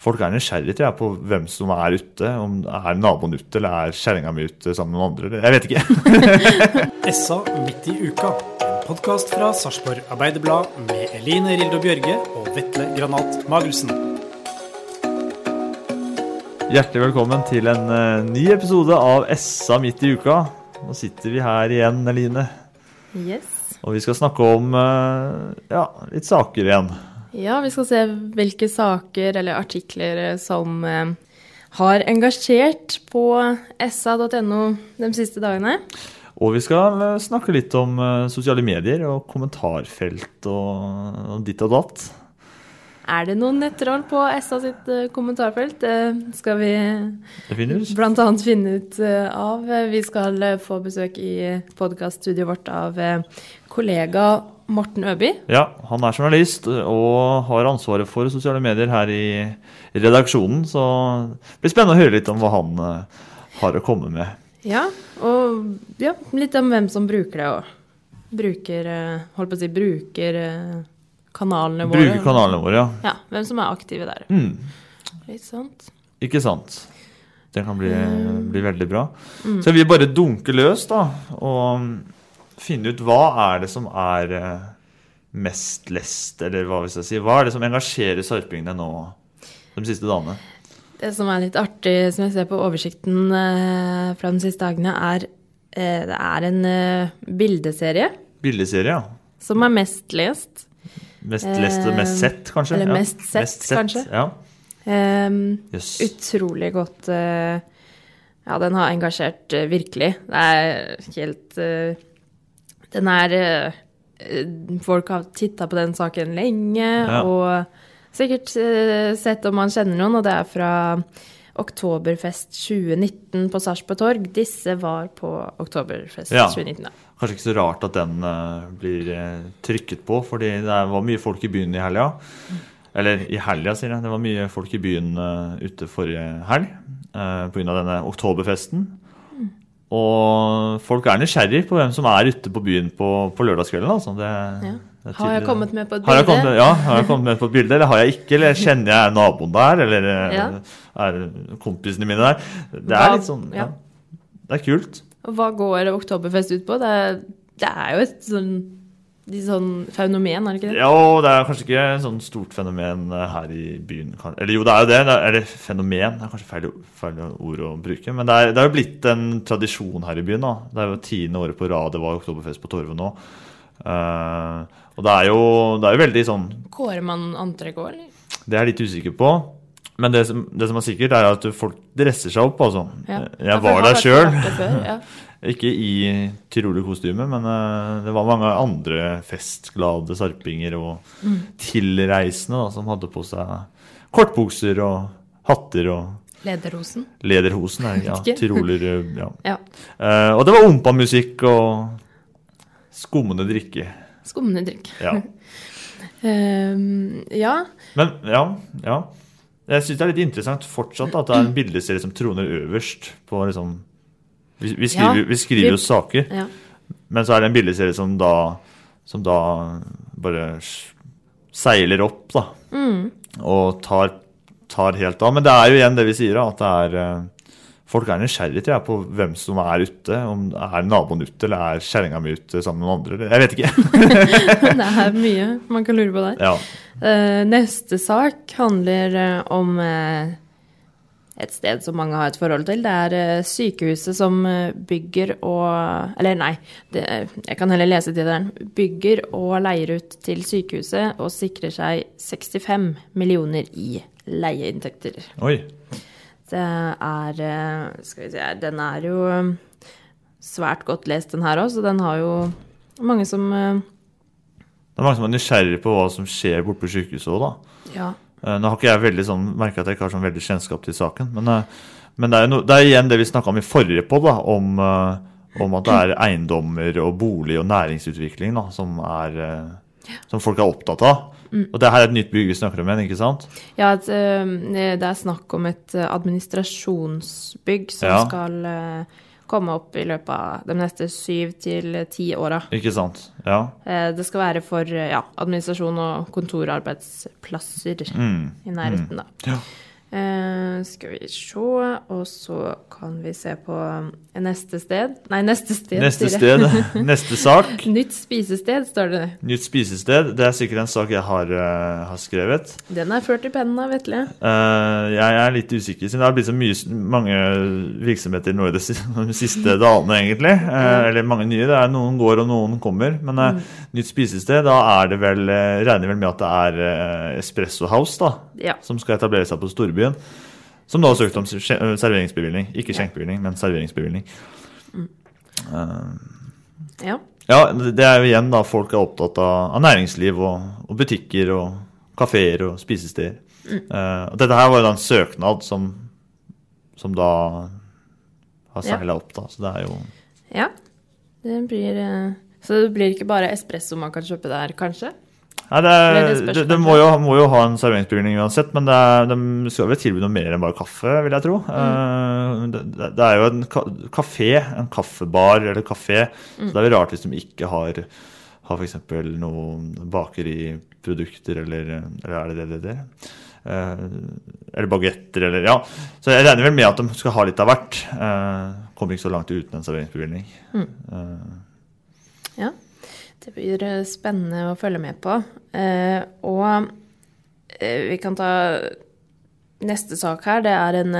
Folk er nysgjerrige til jeg, på hvem som er ute. Om er naboen ute, eller er kjerringa mi ute sammen med noen andre. eller- Jeg vet ikke. Essa midt i uka. En podkast fra Sarpsborg Arbeiderblad med Eline Rildo Bjørge og Vetle Granat Magelsen. Hjertelig velkommen til en eh, ny episode av Essa midt i uka. Nå sitter vi her igjen, Eline. Yes. Og vi skal snakke om eh, ja, litt saker igjen. Ja, vi skal se hvilke saker eller artikler som eh, har engasjert på sa.no de siste dagene. Og vi skal eh, snakke litt om eh, sosiale medier og kommentarfelt og, ditt og datt. Er det noen nettroll på SA sitt kommentarfelt? Det skal vi bl.a. finne ut av. Vi skal få besøk i podkaststudioet vårt av kollega Morten Øby. Ja, han er journalist og har ansvaret for sosiale medier her i redaksjonen. Så det blir spennende å høre litt om hva han eh, har å komme med. Ja, og ja, litt om hvem som bruker det òg. Bruker eh, Holdt på å si bruker eh, kanalene våre. Bruker kanalene våre, ja. Ja, hvem som er aktive der. Mm, Litt sant. ikke sant? Det kan bli, bli veldig bra. Mm. Så vi bare dunker løs, da, og finne ut hva er det som er eh, mest lest, eller hva vi skal si. Hva er det som engasjerer sarpingene nå de siste dagene? Det som er litt artig, som jeg ser på oversikten eh, fra de siste dagene, er eh, det er en bildeserie Bildeserie, ja. som er mest lest. Mest lest og mest sett, kanskje? eller ja. mest sett, kanskje. Ja. Um, yes. utrolig godt Ja, den har engasjert virkelig. Det er helt Den er eh, Folk har titta på den saken lenge, Ja. og sikkert eh, sett om man kjenner noen, og det er fra Oktoberfest 2019 på Sarpsborg Torg. Disse var på Oktoberfest Ja. 2019, da. Kanskje ikke så rart at den eh, blir eh, trykket på, fordi det var mye folk i byen i helga. Eller i helga, sier jeg. Det var mye folk i byen eh, ute forrige helg uh, pga. denne oktoberfesten. Og folk er nysgjerrig på hvem som er ute på byen på, på lørdagskvelden. Altså. Det, Ja. det Har jeg kommet med på et bilde? kommet, ja, har jeg kommet med på et bilde, eller har jeg ikke? Eller kjenner jeg naboen der, eller Ja. er kompisene mine der? Det Hva- er litt sånn ja. Det er kult. Og hva går Oktoberfest ut på? Det det er jo et sånn, litt sånn fenomen, er det ikke det? Ja, det er kanskje ikke et sånn stort fenomen eh, her i byen. Eller jo, det er jo det. er, eller fenomen det er kanskje feil, feil ord å bruke. Men det er, det er jo blitt en tradisjon her i byen. da. Det er jo tiende året på rad det var oktoberfest på Torvet nå. Uh, og det er, jo, det er jo veldig sånn Kårer man antrekk òg, eller? Det er jeg litt usikker på. Men det som, det som er sikkert, er at folk dresser seg opp, altså. Ja. Jeg var der sjøl. ja. Ikke i tyrolerkostyme, men eh, det var mange andre festglade sarpinger og Mm. tilreisende da, som hadde på seg kortbukser og hatter og Lederhosen. lederhosen. er Ja, Tiroler, tyroler, ja. Ja. Uh, og det var ompamusikk og skummende drikke. Skummende drikk. Ja. Ehm, ja. Men ja, ja. Jeg syns det er litt interessant fortsatt at det er en bildeserie som troner øverst på liksom Vi, vi skriver, Ja, vi skriver jo saker, ja. men så er det en bildeserie som da Som da bare seiler opp, da. Mm. Og tar, tar helt av. Men det er jo igjen det vi sier, at det er eh, Folk er nysgjerrige jeg, på hvem som er ute. Om er naboen ute, eller er kjerringa mi ute sammen med noen andre. Jeg vet ikke. det er mye man kan lure på der. Ja. Eh, neste sak handler eh, om et sted som mange har et forhold til. Det er eh, sykehuset som eh, bygger og Eller nei, det, jeg kan heller lese tittelen. Bygger og leier ut til sykehuset og sikrer seg 65 millioner i leieinntekter. Oi. Det er eh, Skal vi se Den er jo svært godt lest, den her òg, så den har jo mange som Det er mange som er nysgjerrige på hva som skjer borte på sykehuset òg, da. Ja. Eh, Nå har ikke jeg veldig sånn, merket at jeg ikke har sånn veldig kjennskap til saken, men, eh, men det, er no, det er igjen det vi snakka om i forrige pod, om, eh, om at det er eiendommer og bolig og næringsutvikling da, som, er, som folk er opptatt av. Og det her er et nytt bygg vi snakker om igjen, ikke sant? Ja, det er snakk om et administrasjonsbygg som Ja. skal komme opp i løpet av de neste syv til ti åra. Ikke sant? Ja. Eh, Det skal være for eh, ja, administrasjon og kontorarbeidsplasser Mm. i nærheten, da. Ja. Eh, skal vi se, og så kan vi se på eh, neste sted Nei, neste sted. Neste sted, neste sak. Nytt spisested, står det. Nytt spisested. Det er sikkert en sak jeg har, uh, har skrevet. Den er ført i pennen av Vetle. Eh, jeg er litt usikker, siden det har blitt så mye, mange virksomheter nå i de siste, dagene, egentlig. Eh, eller mange nye. Det er Noen går, og noen kommer. Men eh, nytt spisested, da er det vel Regner vel med at det er Espresso House, da. Ja. Som skal etablere seg på Storbyen. Som da har søkt om eh, serveringsbevilgning. Ikke skjenkebevilgning, men serveringsbevilgning. Eh, ja. ja, det er jo igjen da folk er opptatt av, av næringsliv og, og butikker og kafeer og spisesteder. Eh, og dette her var jo da en søknad som, som da har Ja. opp, da. Så det er jo Ja. Det blir Så det blir ikke bare espresso man kan kjøpe der, kanskje? Nei, det, det det, må, jo, må jo ha en serveringsbevilgning uansett, men er, de skal vel tilby noe mer enn bare kaffe, vil jeg tro. Mm. det, det det er jo en ka kafé, en kaffebar eller kafé, så det er jo rart hvis de ikke har, har f.eks. noen bakeriprodukter, eller, eller er det det det er? Eh, eller bagetter, eller Ja. Så jeg regner vel med at de skal ha litt av hvert. Uh, kommer ikke så langt uten en serveringsbevilgning. Eh, Ja. Det blir eh, spennende å følge med på. Eh, og eh, vi kan ta neste sak her. Det er en,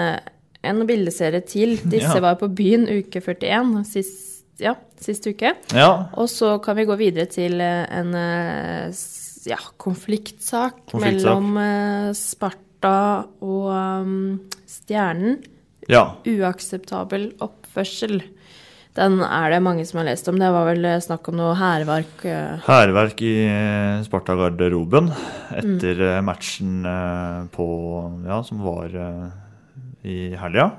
en bildeserie til. Disse Ja. var på byen uke 41 sist, ja, sist uke. ja. Og så kan vi gå videre til en ja, konfliktsak, Konfliktsak. mellom Sparta og um, Stjernen. ja. Uakseptabel oppførsel. Den er det mange som har lest om. Det var vel eh, snakk om noe hærverk. eh, Hærverk i eh, Sparta-garderoben etter mm. matchen på Ja, som var i helga.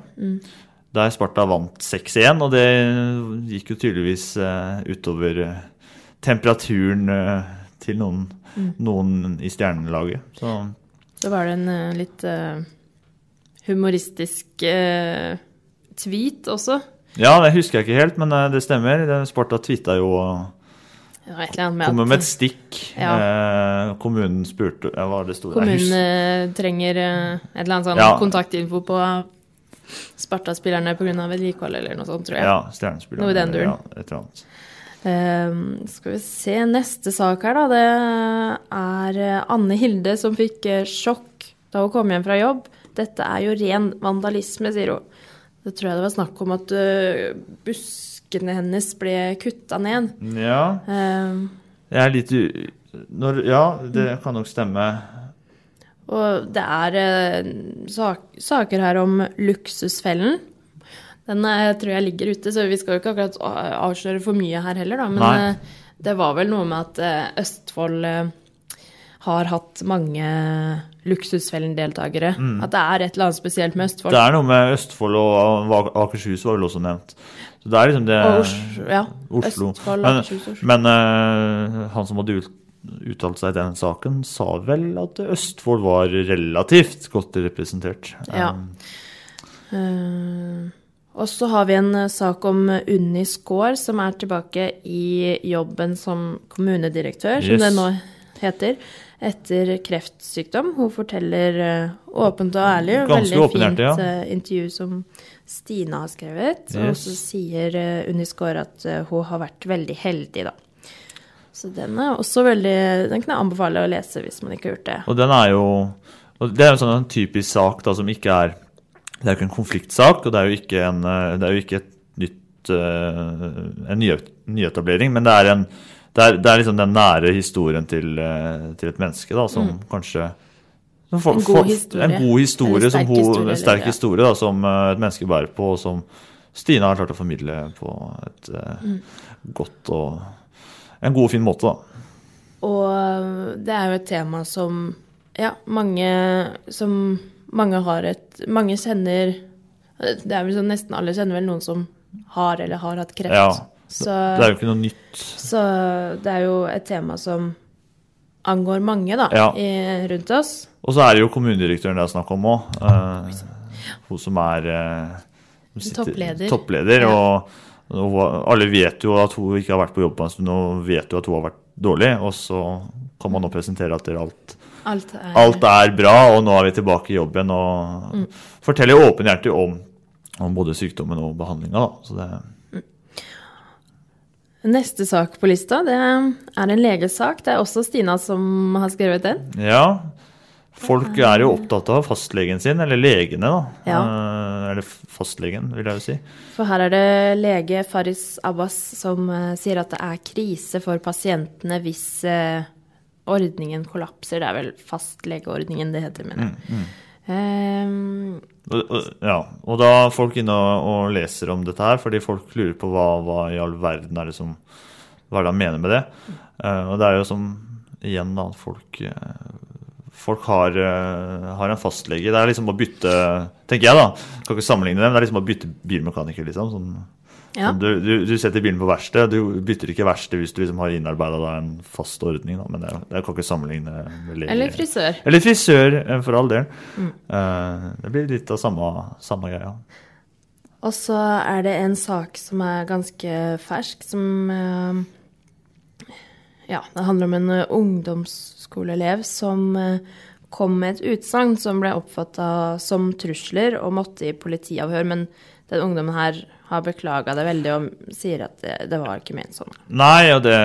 Der Sparta vant 6-1, og det gikk jo tydeligvis utover temperaturen til noen, noen i stjernelaget. Så Så var det en litt humoristisk tweet også. Ja, det husker jeg ikke helt, men eh, det stemmer. Sparta tvitra jo annet med et stikk. Ja. Eh, kommunen spurte ja, Hva det sto? Kommunen eh, trenger eh, et eller annet sånn Ja. kontaktinfo på Sparta-spillerne pga. vedlikehold eller noe sånt, tror jeg. Ja, stjernespillerne. Noe i den duren. Ja, et eller annet. Ehm, skal vi se neste sak her, da. Det er eh, Anne Hilde som fikk sjokk da hun kom hjem fra jobb. Dette er jo ren vandalisme, sier hun. Det tror jeg det var snakk om at eh, buskene hennes ble kutta ned. Ja, Ehm, jeg er litt u... Når, ja, det kan nok stemme. og det er eh, sak saker her om Luksusfellen. Den eh, tror jeg ligger ute, så vi skal jo ikke akkurat avsløre for mye her heller, da. Men Nei. eh, det var vel noe med at eh, Østfold eh, har hatt mange Luksusfellen-deltakere. At det er et eller annet spesielt med Østfold. Mm. Det er noe med Østfold og Akershus var vel også nevnt. Så det er liksom det Og Oslo, ja. Oslo. Østfold, Men, Akershus, Oslo. men uh, han som hadde uttalt seg i den saken, sa vel at Østfold var relativt godt representert. Ja. Eh, og så har vi en sak om Unni Skaar, som er tilbake i jobben som kommunedirektør, som Yes. det nå heter, etter kreftsykdom. Hun forteller eh, åpent og ærlig. Ganske Veldig fint ja. eh, intervju som Stina har skrevet. Og så sier eh, Unni Skaar at hun har vært veldig heldig, da. Så den er også veldig Den kan jeg anbefale å lese hvis man ikke har gjort det. Og den er jo Det er jo sånn en typisk sak da, som ikke er det er jo ikke en konfliktsak, og det er jo ikke, en, det er jo ikke et nytt, en nyetablering, men det er, en, det er, det er liksom den nære historien til, eh, til et menneske da, som kanskje som folk- Mm. En god historie. En god historie, som sterk hun, historie, en sterk eller- historie da, som eh, et menneske bærer på, og som Stina har klart å formidle på et eh, Mm. godt og en god og fin måte. da. Og det er jo et tema som ja, mange som mange har et Mange kjenner Det er vel sånn nesten alle kjenner vel noen som har eller har hatt kreft. Ja, så, Det er jo ikke noe nytt. så det er jo et tema som angår mange, da, Ja. i, rundt oss. Og så er det jo kommunedirektøren det er snakk om òg. hun som er eh, sitter- Toppleder. toppleder Ja. og, og alle vet jo at hun ikke har vært på jobb på en stund, og vet jo at hun har vært dårlig. Og så kan man nå presentere at alt, Alt er, alt er bra, og nå er vi tilbake i jobb igjen. Og Mm. forteller åpenhjertig om, om både sykdommen og behandlinga. Så det, Neste sak på lista, det er en legesak. Det er også Stina som har skrevet den. ja. Folk er jo opptatt av fastlegen sin, eller legene, da. Ja. Eh, eller fastlegen, vil jeg jo si. For her er det lege Faris Abbas som eh, sier at det er krise for pasientene hvis eh, ordningen kollapser. Det er vel fastlegeordningen det heter, mener jeg. Mm, Og- og- Ja, og da er folk inne og, leser om dette her, fordi folk lurer på hva, hva i all verden er det som Hva er det han mener med det? Uh, og det er jo som igjen da, folk eh, Folk har, eh, har en fastlege. Det er liksom å bytte Tenker jeg, da. Kan ikke sammenligne det, men det er liksom å bytte bilmekaniker, liksom. Sånn, ja. du, du, du setter bilen på verksted. Du bytter ikke verksted hvis du liksom har innarbeida en fast ordning, da. Men det, det kan ikke sammenligne med. Eller frisør. Eller frisør, eh, for all del. Eh, det blir litt av samme, samme greia. Og så er det en sak som er ganske fersk, som uh, Ja, det handler om en ungdomsskoleelev som uh, kom med et utsagn som ble oppfatta som trusler og måtte i politiavhør, men den ungdommen her har beklaga det veldig og sier at det, det var ikke ment sånn. Nei, og det,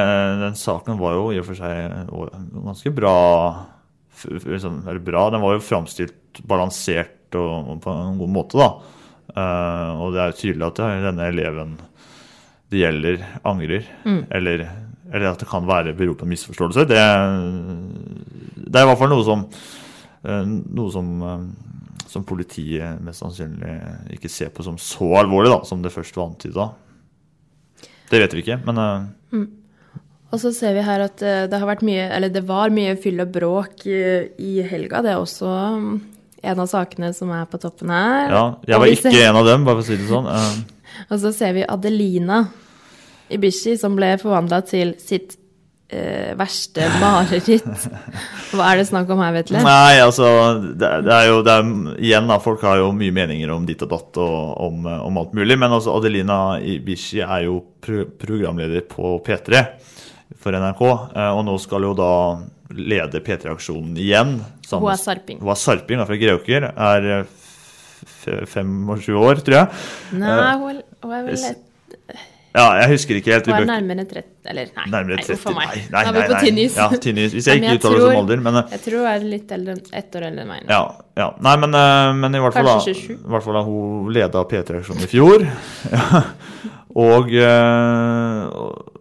den saken var jo i og for seg ganske bra. Liksom, eller bra, Den var jo framstilt balansert og, og på en god måte, da. Uh, og det er jo tydelig at denne eleven det gjelder, angrer. Eller, eller at det kan være bero på en misforståelse. Det, det er i hvert fall noe som eh, noe som, eh, som politiet mest sannsynlig ikke ser på som så alvorlig da, som det først var antyda. Det vet vi ikke, men eh, Og så ser vi her at eh, det har vært mye, eller det var mye fyll og bråk i, i helga. Det er også mm, en av sakene som er på toppen her. ja. Jeg var ikke en av dem, bare for å si det sånn. Eh, Og så ser vi Adelina Ibishi, som ble forvandla til sitt eh, verste mareritt. Hva er det snakk om her, Vetle? Nei, altså det, det er jo det er, Igjen, da, folk har jo mye meninger om ditt og datt og om, eh, om alt mulig. Men altså, Adelina Ibishi er jo pro programleder på P3 for NRK. eh, Og nå skal jo da lede P3-aksjonen igjen. sammen- Hun er sarping. Hun er sarping, da, fra Greåker. Er eh, f- 25 år, tror jeg. Nei, hun er, hun er vel Ja, jeg husker ikke helt. er bør- nærmere 30 Eller nei, Nærmere nei, 30. nei a meg. Nei, nei, vi nei, på nei. Ja, tinnis. Hvis jeg ikke uttaler det som alder, men eh, Jeg tror hun er litt eldre ett år eldre enn meg. Ja, ja. Nei, men, eh, men i hvert fall da, i hvert fall da hun leda P3-aksjonen i fjor. Ja. Og, eh, og-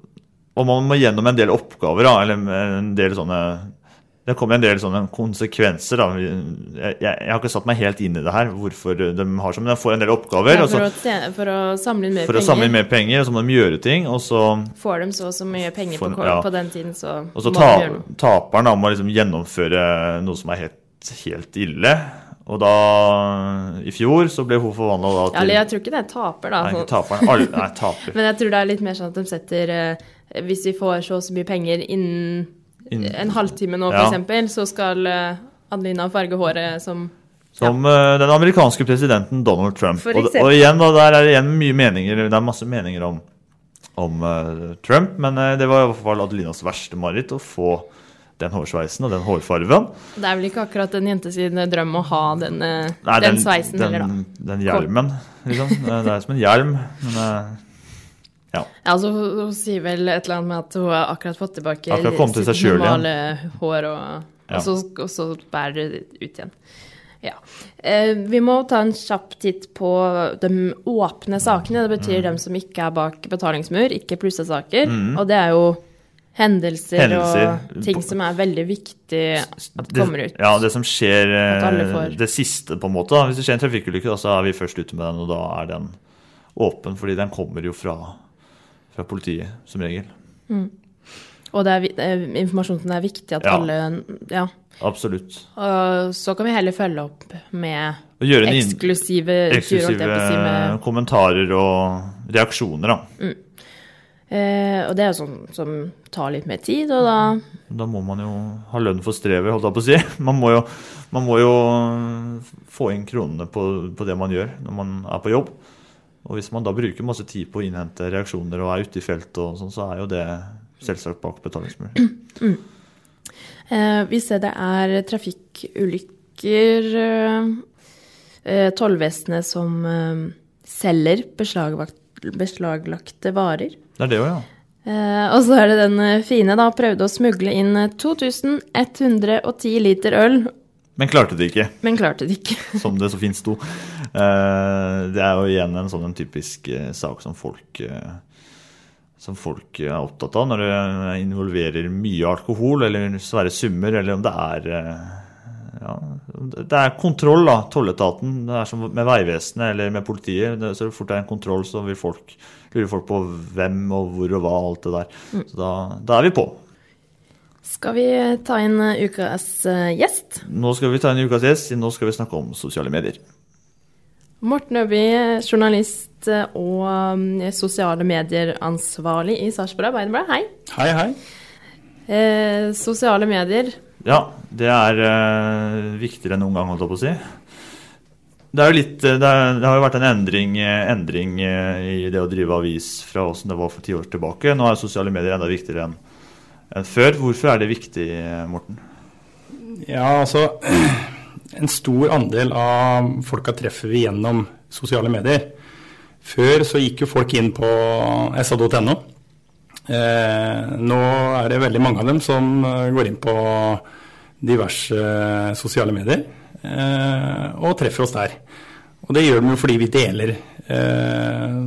og man må gjennom en del oppgaver, da, eller en del sånne Det kommer en del sånne konsekvenser. da. Jeg, jeg, jeg har ikke satt meg helt inn i det her, hvorfor de har sånn, men de får en del oppgaver. Ja, og så- for, å, tjene- for å samle inn mer for å samle inn mer penger, og så må de gjøre ting. Og så, Får de så og så mye penger på, For- ja. på den tiden, så, og så må ta, de gjøre noe. taperen da, må liksom gjennomføre noe som er helt, helt ille. Og da, i fjor, så ble hun forvandla da Ja, eller jeg tror ikke det er taper, da. Nei, taper taperen. Alle, nei, taper. Men jeg tror det er litt mer sånn at de setter eh, Hvis vi får så og så mye penger Innen- en halvtime nå, Ja. eksempel, så skal eh, Adelina farge håret som Som ja. den amerikanske presidenten Donald Trump. Og, og igjen, da, der er det igjen mye meninger, det er masse meninger om, om uh, Trump, men uh, det var i hvert fall Adelinas verste mareritt å få den hårsveisen og den hårfarven. Det er vel ikke akkurat en jente sin drøm å ha den, uh, Nei, den, sveisen den, heller, da. Den hjelmen, liksom. Eh, Det er som en hjelm. Men eh, Ja, altså, hun, sier vel et eller annet med at hun har akkurat fått tilbake Akkurat til seg sitt normale hår, og, Ja. og, så, og så bærer det ut igjen. Ja. Eh, vi må ta en kjapp titt på de åpne sakene. Det betyr dem som ikke er bak betalingsmur, ikke plussesaker. Mm. Og det er jo hendelser, Hendelser. og ting som er veldig viktig at kommer ut. Det, ja, det som skjer eh, Det siste, på en måte. da. Hvis det skjer en trafikkulykke, så er vi først ute med den, og da er den åpen. Fordi den kommer jo fra, fra politiet, som regel. Mm. Og det er, det er informasjon som det er viktig at Ja. alle Ja. Absolutt. Og så kan vi heller følge opp med eksklusive, å si, med kommentarer og reaksjoner, da. Mm. Eh, og det er jo sånn som tar litt mer tid, og da Da må man jo ha lønn for strevet, holdt jeg på å si. Man må jo, man må jo få inn kronene på, på det man gjør når man er på jobb. Og hvis man da bruker masse tid på å innhente reaksjoner og er ute i feltet, og sånn, så er jo det selvsagt bak betalingsmur. mm. eh, Hvis det er trafikkulykker eh, eh, Tollvesenet som eh, selger beslaglagte varer. Det er det òg, ja. Eh, og så er det den eh, fine, da. Prøvde å smugle inn eh, 2110 liter øl, Men klarte det ikke, men klarte det ikke. som det så fint sto. Eh, Det er jo igjen en sånn en typisk eh, sak som folk eh, som folk er opptatt av når det involverer mye alkohol, eller svære summer, eller om det er ja, Det er kontroll, da. Tolletaten. Det er som med Vegvesenet eller med politiet. Så fort det er en kontroll, så vil folk, lurer folk på hvem og hvor og hva, alt det der. Så da, da er vi på. Skal vi ta inn ukas gjest? Nå skal vi ta inn ukas gjest. Nå skal vi snakke om sosiale medier. Morten Øby, journalist og eh, sosiale medier-ansvarlig i Sarpsborg Arbeiderblad. Hei. Hei, hei. Eh, sosiale medier. Ja, det er eh, viktigere enn noen gang, holdt jeg på å si. Det, er jo litt, eh, det, er, det har jo vært en endring, eh, endring eh, i det å drive avis fra åssen det var for ti år tilbake. Nå er sosiale medier enda viktigere enn enn før. Hvorfor er det viktig, Morten? Ja, altså En stor andel av folka treffer vi gjennom sosiale medier. Før så gikk jo folk inn på sa.no. Eh, nå er det veldig mange av dem som eh, går inn på diverse eh, sosiale medier eh, og treffer oss der. Og det gjør de jo fordi vi deler eh,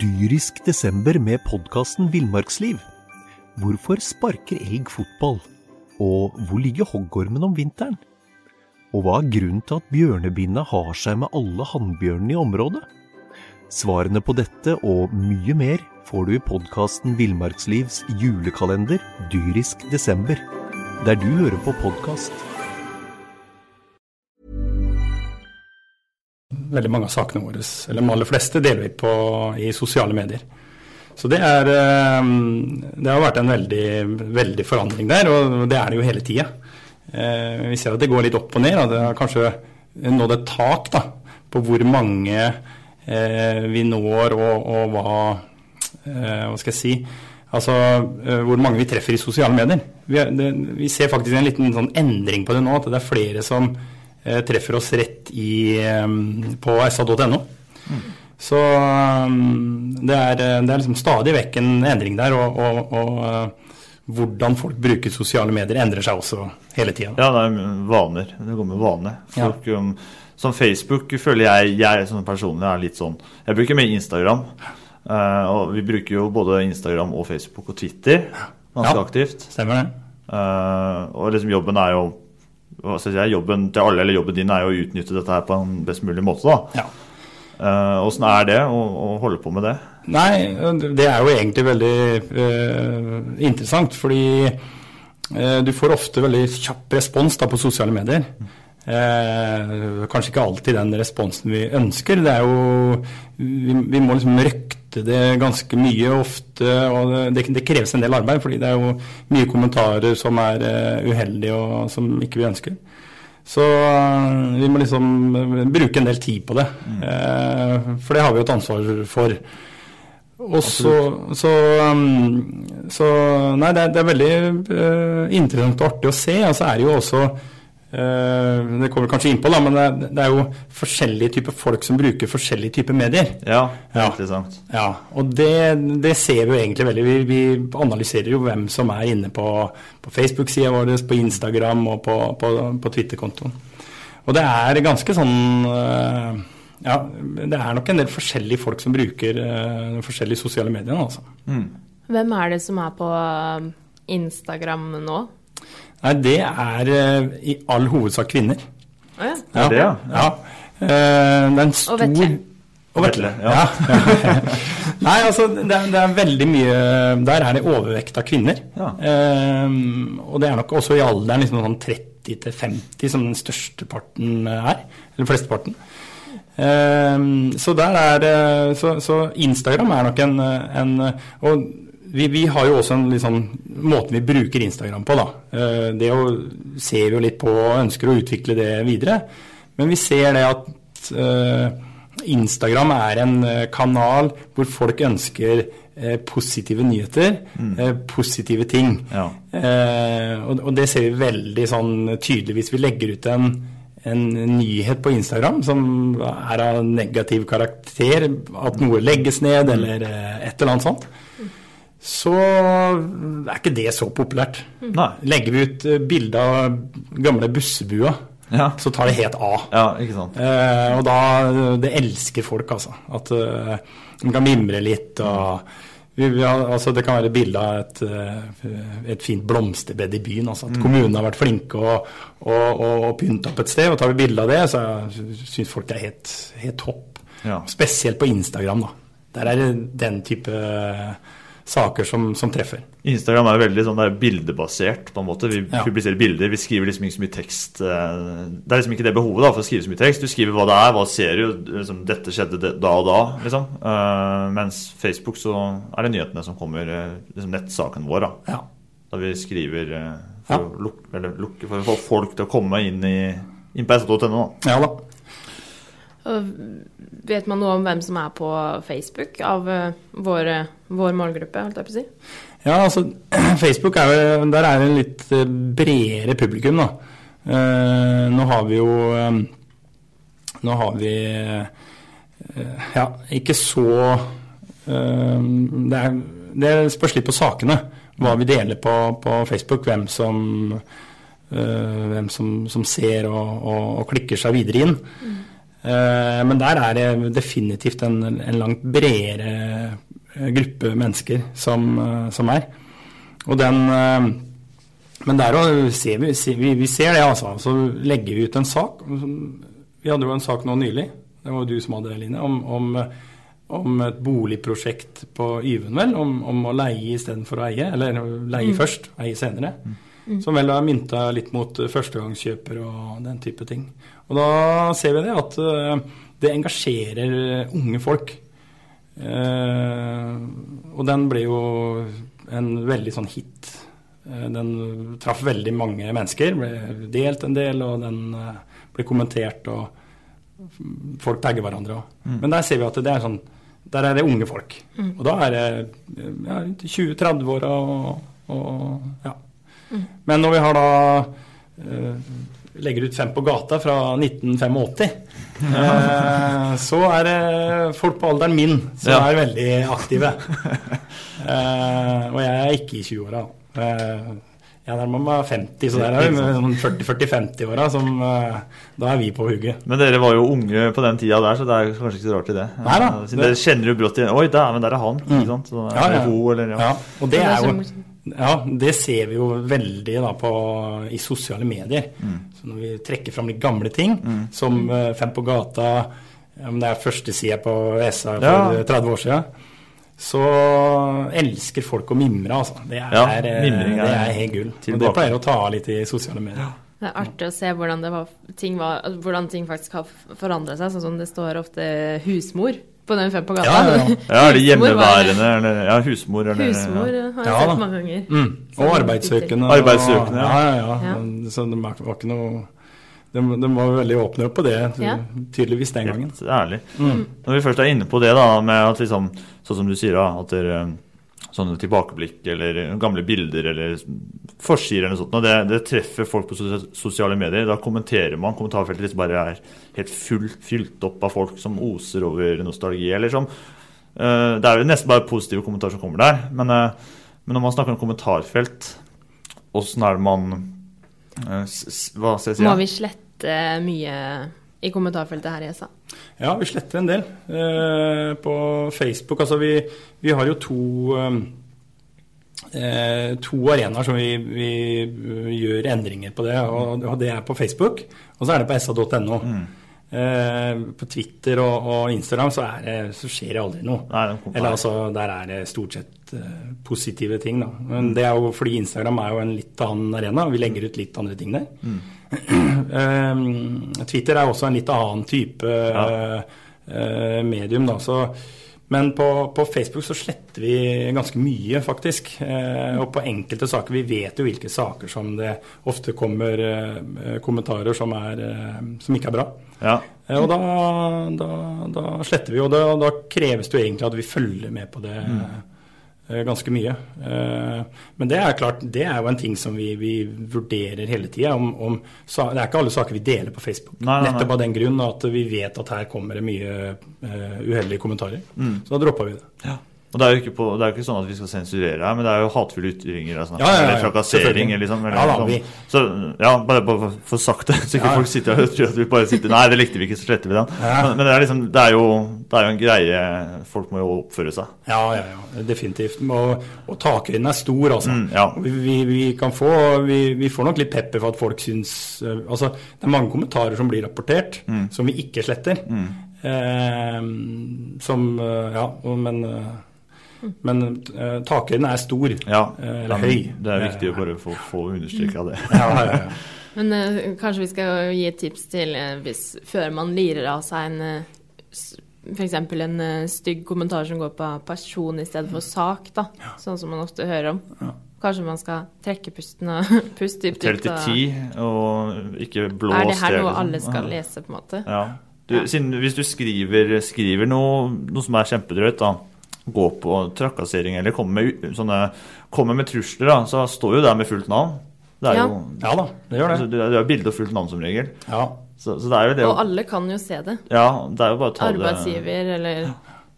Dyrisk desember med podkasten Villmarksliv. Hvorfor sparker elg fotball? Og hvor ligger hoggormen om vinteren? Og hva er grunnen til at bjørnebinna har seg med alle hannbjørnene i området? Svarene på dette og mye mer får du i podkasten Villmarkslivs julekalender Dyrisk desember, der du hører på podkast. veldig mange av sakene våre, eller de aller fleste, deler vi på i sosiale medier. Så det er eh, Det har vært en veldig, veldig forandring der, og det er det jo hele tida. Vi ser at det går litt opp og ned. Da. Det har kanskje nådd et tak da, på hvor mange eh, vi når, og, og hva eh, Hva skal jeg si Altså hvor mange vi treffer i sosiale medier. Vi, det, vi ser faktisk en liten sånn endring på det nå, at det er flere som eh, treffer oss rett i, eh, på sa.no. Mm. Så um, det, er, det er liksom stadig vekk en endring der, og, og, og uh, hvordan folk bruker sosiale medier endrer seg også hele tida. Ja, det er vaner. Det går med vane. Folk, ja. um, som Facebook føler jeg, jeg som personlig er litt sånn Jeg bruker mye Instagram. Uh, og vi bruker jo både Instagram og Facebook og Twitter ganske ja, aktivt. Stemmer det. Uh, og liksom jobben er jo hva skal jeg Jobben til alle, eller jobben din er jo å utnytte dette her på en best mulig måte. da. Ja. Åssen uh, er det å, å, holde på med det? Nei, det er jo egentlig veldig uh, interessant. Fordi uh, du får ofte veldig kjapp respons da, på sosiale medier. Uh, kanskje ikke alltid den responsen vi ønsker. Det er jo Vi, vi må liksom røkte det ganske mye ofte, og det, det, kreves en del arbeid. fordi det er jo mye kommentarer som er uheldige og som ikke vi ønsker. Så vi må liksom bruke en del tid på det. Mm. For det har vi jo et ansvar for. Og så, så, så Nei, det er, det er veldig interessant og artig å se. Og så er det jo også Eh, det kommer vi kanskje innpå, da, men det, det er jo forskjellige typer folk som bruker forskjellige typer medier. Ja, det Ja. interessant. Ja, og det, det ser vi jo egentlig veldig. Vi, vi analyserer jo hvem som er inne på, på Facebook-sida vår, på Instagram og på, på, på Twitter-kontoen. Og det er ganske sånn eh, Ja, det er nok en del forskjellige folk som bruker eh, de forskjellige sosiale mediene, altså. Hvem er det som er på Instagram nå? Nei, det er eh, i all hovedsak kvinner. Å ja. Det er det, ja. ja. Eh, det er en stor Vetle. Og Vetle, ja. ja. Nei, altså det er, det er veldig mye Der er det overvekt av kvinner. Ja. Um, og det er nok også i alderen liksom sånn 30 til 50 som den største parten er. Eller flesteparten. Um, så der er det- så, så Instagram er nok en, en Og vi, vi har jo også en liksom, måte vi bruker Instagram på, da. Eh, det jo, ser vi jo litt på og ønsker å utvikle det videre. Men vi ser det at uh, Instagram er en eh, kanal hvor folk ønsker uh, positive nyheter, eh, positive ting. Ja. Og, og det ser vi veldig sånn tydelig hvis vi legger ut en, en nyhet på Instagram som er av negativ karakter, at noe legges ned eller et eller annet sånt, så er ikke det så populært. Nei. Legger vi ut eh, bilde av gamle bussebua, Ja. så tar det helt av. ja, ikke sant. Eh, og da Det elsker folk, altså. At uh, de kan mimre litt og vi, vi har, altså Det kan være bilde av et, eh, et fint blomsterbed i byen. Altså at kommunen har vært flinke og, og, og, og pynta opp et sted. og Tar vi bilde av det, så syns folk det er helt, helt topp. Ja. Spesielt på Instagram. da. Der er det den type saker som, som treffer. Instagram er jo veldig sånn, det er bildebasert. på en måte. Vi Ja. publiserer bilder, vi skriver liksom ikke så mye tekst. eh, Det er liksom ikke det behovet da, for å skrive så mye tekst. Du skriver hva det er, hva ser du, liksom, dette skjedde da og da. liksom. Uh, mens Facebook så er det nyhetene som kommer, eh, liksom nettsaken vår. da. Ja. Da vi skriver eh, for, Ja. å lukke, eller, lukke, for å få folk til å komme inn, i, inn på sa.no. ja da. Vet man noe om hvem som er på Facebook av vår, vår målgruppe, holdt jeg på å si? Ja, altså Facebook er jo Der er det en litt eh, bredere publikum, da. Eh, nå har vi jo eh, Nå har vi eh, Ja, ikke så eh, det, er, det spørs litt på sakene. Hva vi deler på, på Facebook. Hvem som eh, hvem som, som ser og, og, og klikker seg videre inn. Eh, men der er det definitivt en, en langt bredere eh, gruppe mennesker som, eh, som er. Og den eh, Men der òg ser vi, vi, vi ser det, altså. Så legger vi ut en sak. Vi hadde jo en sak nå nylig, det var jo du som hadde det, Line, om, om, om et boligprosjekt på Yven, vel. Om, om å leie istedenfor å eie. Eller leie først, eie senere. Som vel er mynta litt mot førstegangskjøper og den type ting. Og da ser vi det at eh, det engasjerer unge folk. Eh, og den ble jo en veldig sånn hit. Eh, Den traff veldig mange mennesker, ble delt en del, og den eh, ble kommentert, og folk tagger hverandre òg. Men der ser vi at det er sånn Der er det unge folk. Og da er det ja, 20-30-åra og, og ja. Men når vi har da eh, legger ut Fem på gata fra 1985, eh, så er det folk på alderen min som Ja. er veldig aktive. Eh, og jeg er ikke i 20-åra. Eh, jeg nærmer meg 50, så der er vi sånn 40-40-50-åra som eh, Da er vi på hugget. Men dere var jo unge på den tida der, så det er kanskje ikke så rart i det. Nei da, Siden det- Dere kjenner jo brått igjen Oi, dæven, der er han. Ikke sant? Så, Ja, ja. eller, ja. Ja, og det er jo. Ja, det ser vi jo veldig da på, i sosiale medier. Mm. Så når vi trekker fram litt gamle ting, som uh, Fem på gata, om det er førstesida på SA for Ja. 30 år siden, så elsker folk å mimre, altså. Det er, Ja, eh, mimring er det er helt gull. Og det pleier å ta av litt i sosiale medier. Det er artig å se hvordan, det var, ting, var, hvordan ting faktisk har forandra seg. Sånn som det står ofte 'husmor' på den fem på gata. Ja, ja, ja. Ja, er det hjemmeværende, eller ja, husmor, eller Husmor ja. har jeg sett mange ganger. Mm. Og arbeidssøkende. Arbeidssøkende, ja. ja. Ja, ja, Ja. Så de var var ikke noe de, de var veldig åpne på det, tydeligvis den gangen. Helt ærlig. Når vi først er inne på det, da, med at liksom, sånn som du sier, da, at dere sånne tilbakeblikk eller gamle bilder eller forsider eller noe sånt. Og det, det treffer folk på sosiale medier. Da kommenterer man. Kommentarfeltet liksom bare er helt full, fylt opp av folk som oser over nostalgi. Eller som uh, Det er jo nesten bare positive kommentarer som kommer der. Men, uh, men når man snakker om kommentarfelt, åssen er det man uh, Hva skal jeg si? Må vi slette mye i kommentarfeltet her i ESA? Ja, vi sletter en del eh, på Facebook. Altså vi, vi har jo to eh, eh, to arenaer som vi, vi eh, gjør endringer på det. Og, og det er på Facebook, og så er det på sa.no. Eh, på Twitter og, og Instagram så, er det, så skjer det aldri noe. Nei, Eller altså, Der er det stort sett eh, positive ting. Da. Men det er jo fordi Instagram er jo en litt annen arena. Vi legger ut litt andre ting der. Eh, Twitter er også en litt annen type ja. medium. Da. Så, men på, på Facebook så sletter vi ganske mye, faktisk. Eh, og på enkelte saker Vi vet jo hvilke saker som det ofte kommer eh, kommentarer som, er, eh, som ikke er bra. Ja. Eh, Og da, da, da sletter vi, og da, da kreves det jo egentlig at vi følger med på det eh, ganske mye. Eh, Men det er klart, det er jo en ting som vi, vi vurderer hele tida. Om, om, sa- det er ikke alle saker vi deler på Facebook. Nei, nei, nei. Nettopp av den grunn at vi vet at her kommer det mye eh, uheldige kommentarer. Mm. Så da droppa vi det. Ja. Og det er, jo ikke på, det er jo ikke sånn at vi skal sensurere her, men det er jo hatefulle ytringer. Altså, Ja, ja, ja, eller trakassering. Liksom, eller, da, sånn. vi- Så ja, bare for for sagt det, så ikke folk sitter og tror at vi bare sitter Nei, det likte vi ikke, så sletter vi den. Men, men det, er liksom, det, er jo, det er jo en greie Folk må jo oppføre seg. Ja, ja, ja, definitivt. Og, og takhøyden er stor, altså. Mm, vi, vi, kan få vi, vi får nok litt pepper for at folk syns eh, Altså, det er mange kommentarer som blir rapportert, Mm. som vi ikke sletter. Eh, som eh, Ja, men eh, men uh, takhøyden er stor. Ja, eh, eller høy. Det er viktig å bare få, få understreka det. Ja, ja, ja. Men uh, kanskje vi skal gi et tips til uh, hvis før man lirer av seg en uh, F.eks. en eh, stygg kommentar som går på person i stedet for sak, da. Sånn som man ofte hører om. Kanskje man skal trekke pusten og puste dypt Telle til ti, og ikke blås Er det her noe alle skal lese, på en måte? Ja. Du, siden, hvis du skriver, skriver noe, noe som er kjempedrøyt, da, gå på trakassering eller komme med, sånne, komme med trusler, da, så står jo det med fullt navn. Det er Ja. jo Ja da, det gjør det. Altså, det er jo bilde og fullt navn som regel. Ja. Så, så det er jo det Og alle kan jo se det. Ja, det er jo bare å ta det Arbeidsgiver eller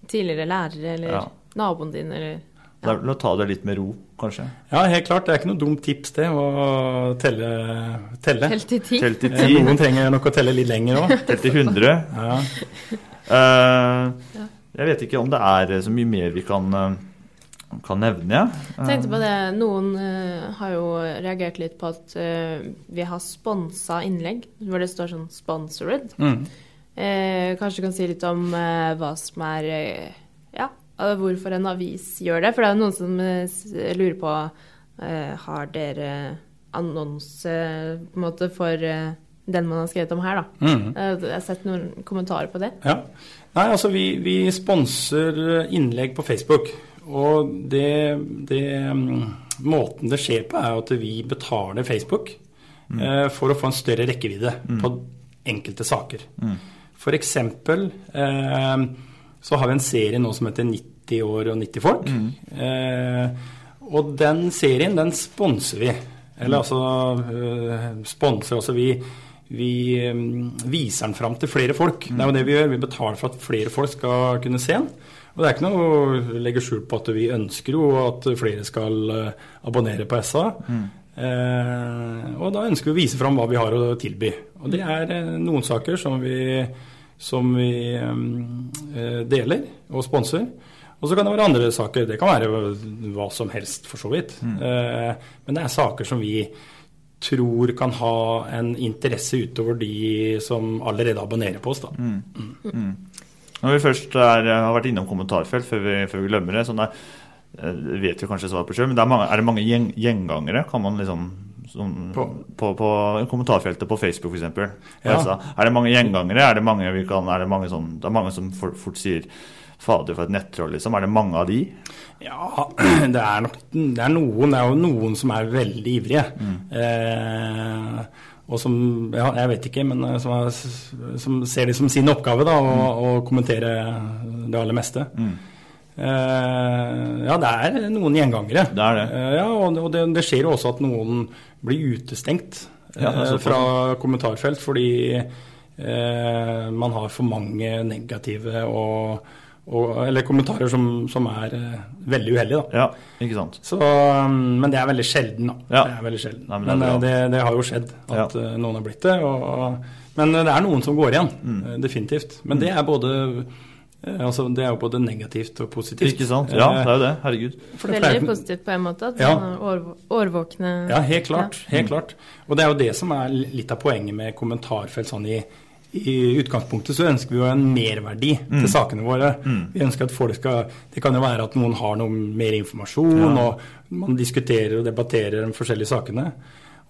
tidligere lærere eller Ja. naboen din eller Det er vel å ta det litt med ro, kanskje. ja, helt klart. Det er ikke noe dumt tips, det, å telle. telle. Telt til ti. Tell til Eh, ti, Noen trenger nok å telle litt lenger òg. Telle til hundre. Ja. Eh, jeg vet ikke om det er så mye mer vi kan, eh, kan nevne, jeg. Tenkte på det, Noen eh, har jo reagert litt på at eh, vi har sponsa innlegg hvor det står sånn 'sponsored'. Mm. Eh, kanskje du kan si litt om eh, hva som er eh, Ja, eh, hvorfor en avis gjør det. For det er jo noen som eh, lurer på eh, Har dere annonse på en måte for eh, den man har skrevet om her, da. Mm. Eh, Jeg har sett noen kommentarer på det. Ja. Nei, altså vi, vi sponser innlegg på Facebook. Og det, det mm, Måten det skjer på, er at vi betaler Facebook eh, for å få en større rekkevidde på enkelte saker. For eksempel eh, så har vi en serie nå som heter 90 år og 90 folk. Eh, og den serien, den sponser vi. Eller altså øh, sponser Altså vi, vi mm, viser den fram til flere folk. Det er jo det vi gjør. Vi betaler for at flere folk skal kunne se den. Og det er ikke noe å legge skjul på at vi ønsker jo at flere skal øh, abonnere på SA. Eh, og da ønsker vi å vise fram hva vi har å tilby. Og det er eh, noen saker som vi, som vi eh, deler og sponser. Og så kan det være andre saker. Det kan være hva som helst, for så vidt. Eh, men det er saker som vi tror kan ha en interesse utover de som allerede abonnerer på oss. Da. Når vi først er, har vært innom kommentarfelt, før vi, før vi glemmer det sånn er, eh, vet vi kanskje svaret på selv, men er, mange, er det mange gjeng, gjengangere? Kan man liksom som, På- på, på, kommentarfeltet på Facebook f.eks. Ja. Er det mange gjengangere? Er det mange, vi kan, er det mange, sånn, det er mange som for, fort sier 'fader, for et nettroll', liksom. Er det mange av de? Ja, det er nok det er noen. Det er jo noen som er veldig ivrige. Eh, og som Ja, jeg vet ikke, men eh, som, er, som ser det som sin oppgave da, å, å kommentere det aller meste. Eh, ja, det er noen gjengangere. Det er det. Uh, ja, og, og det, det skjer jo også at noen blir utestengt Ja, fra kommentarfelt fordi man har for mange negative og, og Eller kommentarer som, som er uh, veldig uheldige, da. Ja, ikke sant. Så, um, men det er veldig sjelden, da. Ja. Det er veldig sjelden. Nei, men det men eh, det, det har jo skjedd at eh, noen har blitt det. Og, og, men det er noen som går igjen, Mm. definitivt. Men det er både Altså, det er jo både negativt og positivt. Ikke sant? Ja, det er jo det. Herregud. for det pleier- Veldig positivt på en måte. At Ja. man år, årvåkne Ja, helt klart. Ja. Helt klart. Og det er jo det som er litt av poenget med kommentarfelt sånn i i utgangspunktet så ønsker vi jo en merverdi Mm. til sakene våre. Mm. Vi ønsker at folk skal Det kan jo være at noen har noe mer informasjon, Ja. og man diskuterer og debatterer de forskjellige sakene.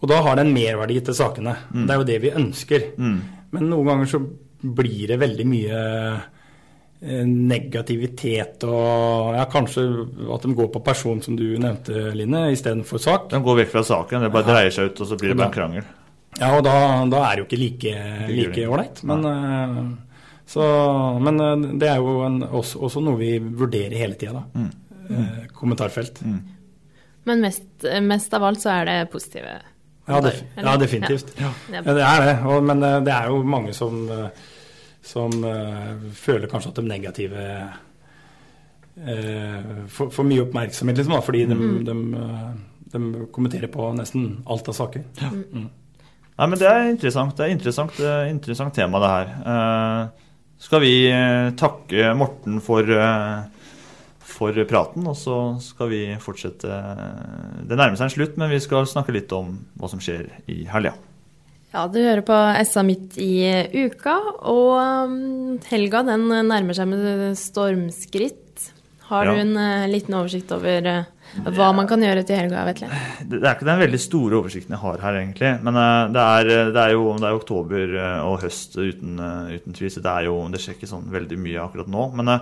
Og da har det en merverdi til sakene. Mm. Det er jo det vi ønsker. Mm. Men noen ganger så blir det veldig mye eh, negativitet og ja, kanskje at de går på person, som du nevnte, Line, istedenfor sak. De går vekk fra saken. Det bare dreier seg ut, og så blir det bare en krangel. Ja, og da, da er det jo ikke like like ålreit. Men, eh, men eh, det er jo en, også, også noe vi vurderer hele tida, da. Mm. Eh, kommentarfelt. Men mest, mest av alt så er det positive. Ja, def ja, definitivt. Ja. Ja. det er det. Og, men eh, det er jo mange som, som uh, føler kanskje at de negative uh, får får mye oppmerksomhet, liksom, da, fordi de, Mm. de, de, de kommenterer på nesten alt av saker. Mm. Nei, men Det er interessant. Det er interessant, er interessant tema, det her. Eh, skal vi eh, takke Morten for, eh, for praten, og så skal vi fortsette Det nærmer seg en slutt, men vi skal snakke litt om hva som skjer i helga. Ja, du hører på SA midt i uka, og um, helga den nærmer seg med stormskritt. Har du en uh, liten oversikt over uh, hva man kan gjøre til helga, Vetle? Det det er ikke den veldig store oversikten jeg har her, egentlig. Men uh, det er, det er jo det er oktober og høst uten, uten tvil, så det, er jo, det skjer ikke sånn veldig mye akkurat nå. Men,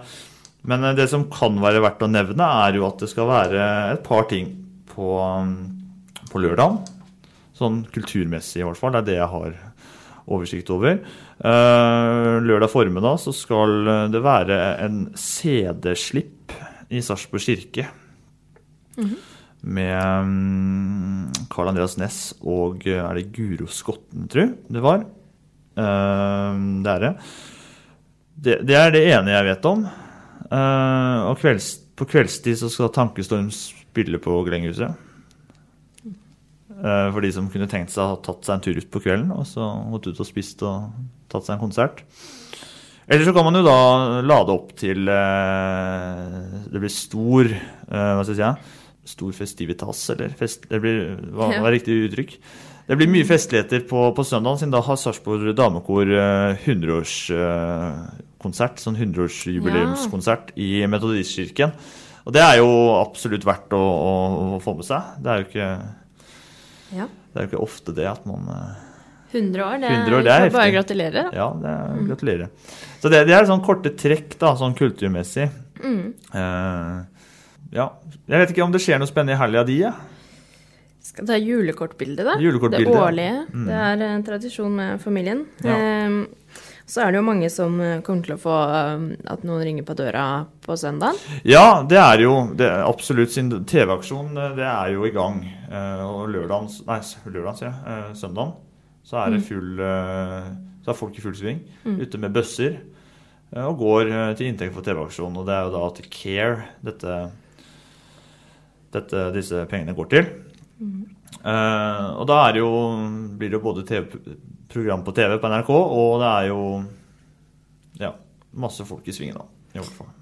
men det som kan være verdt å nevne, er jo at det skal være et par ting på, um, på lørdag. Sånn kulturmessig, i hvert fall. Det er det jeg har oversikt over. Lørdag formiddag så skal det være en CD-slipp i Sarpsborg kirke med mm, Carl Andreas Næss og eh, er det Guro Skotten, tror jeg det var. Eh, det er det. det. Er det ene jeg vet om. Eh, og kvelds, på kveldstid så skal Tankestorm spille på Glenghuset. For de som kunne tenkt seg å ha tatt seg en tur ut på kvelden og så gått ut og spist og tatt seg en konsert. Eller så kan man jo da lade opp til eh, Det blir stor eh, Hva skal jeg si? Stor festivitas, eller fest, det blir, hva, hva er riktig uttrykk? Det blir mye festligheter på, på søndagen, siden da har Sarpsborg Damekor eh, 100-årskonsert. sånn 100-årsjubileumskonsert i Metodistkirken. Og det er jo absolutt verdt å, å, å få med seg. Det er jo ikke, Ja. det er jo ikke ofte det at man eh, 100 år, det, 100 år, det er bare gratulere. Ja, det er, gratulerer. Så det, det er sånn korte trekk, da, sånn kulturmessig. Mm. Uh, ja. Jeg vet ikke om det skjer noe spennende i helga di, ja. Skal ta julekortbildet, da. Julekortbildet, det årlige. Mm. Det er en tradisjon med familien. Ja. Uh, så er det jo mange som eh, kommer til å få eh, at noen ringer på døra på søndag. Ja, det er jo det er absolutt sin TV-aksjon. Det er jo i gang. Og lørdagen Nei, lørdagen, sier jeg. Søndagen. Så er det Mm. full eh, Så er folk i full sving. Mm. Ute med bøsser. eh, Og går eh, til inntekt for TV-aksjonen. Og det er jo da til Care dette, dette, disse pengene går til. Eh, og da det jo, blir det jo både TV, program på TV på NRK, og det er jo ja, masse folk i svingen da, i hvert fall.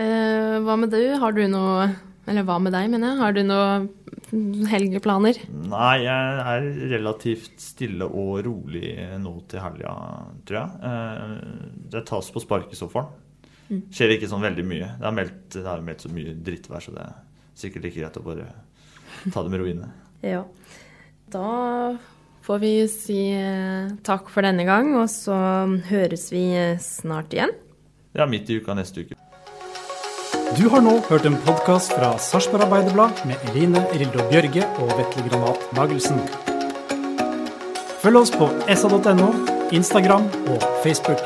Eh, hva med du? Har du noe Eller hva med deg, mener jeg? Har du noen helgeplaner? Nei, jeg er relativt stille og rolig nå til helga, tror jeg. Eh, Det tas på spark i sofaen. Mm. Skjer ikke sånn veldig mye. Det er meldt, det er meldt så mye drittvær, så det er sikkert like greit å bare ta det med ro inne. Ja. Da får vi si eh, takk for denne gang, og så høres vi eh, snart igjen. Ja, midt i uka neste uke. Du har nå hørt en podkast fra Sarpsborg Arbeiderblad med Eline Rildo Bjørge og Vetle Granat Magelsen. Følg oss på sa.no, Instagram og Facebook.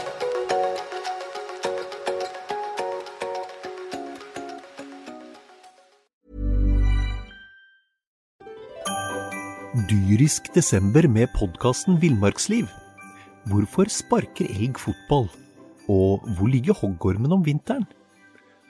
Dyrisk desember med podkasten Villmarksliv. Hvorfor sparker elg fotball? Og hvor ligger hoggormen om vinteren?